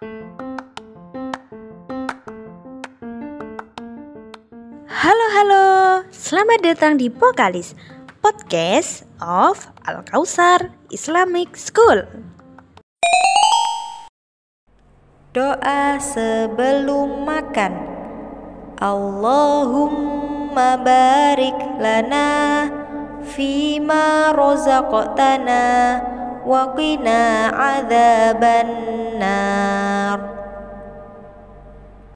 Halo halo, selamat datang di Pokalis Podcast of Al Kausar Islamic School. Doa sebelum makan. Allahumma barik lana fima rozaqtana wa qina adzabannar.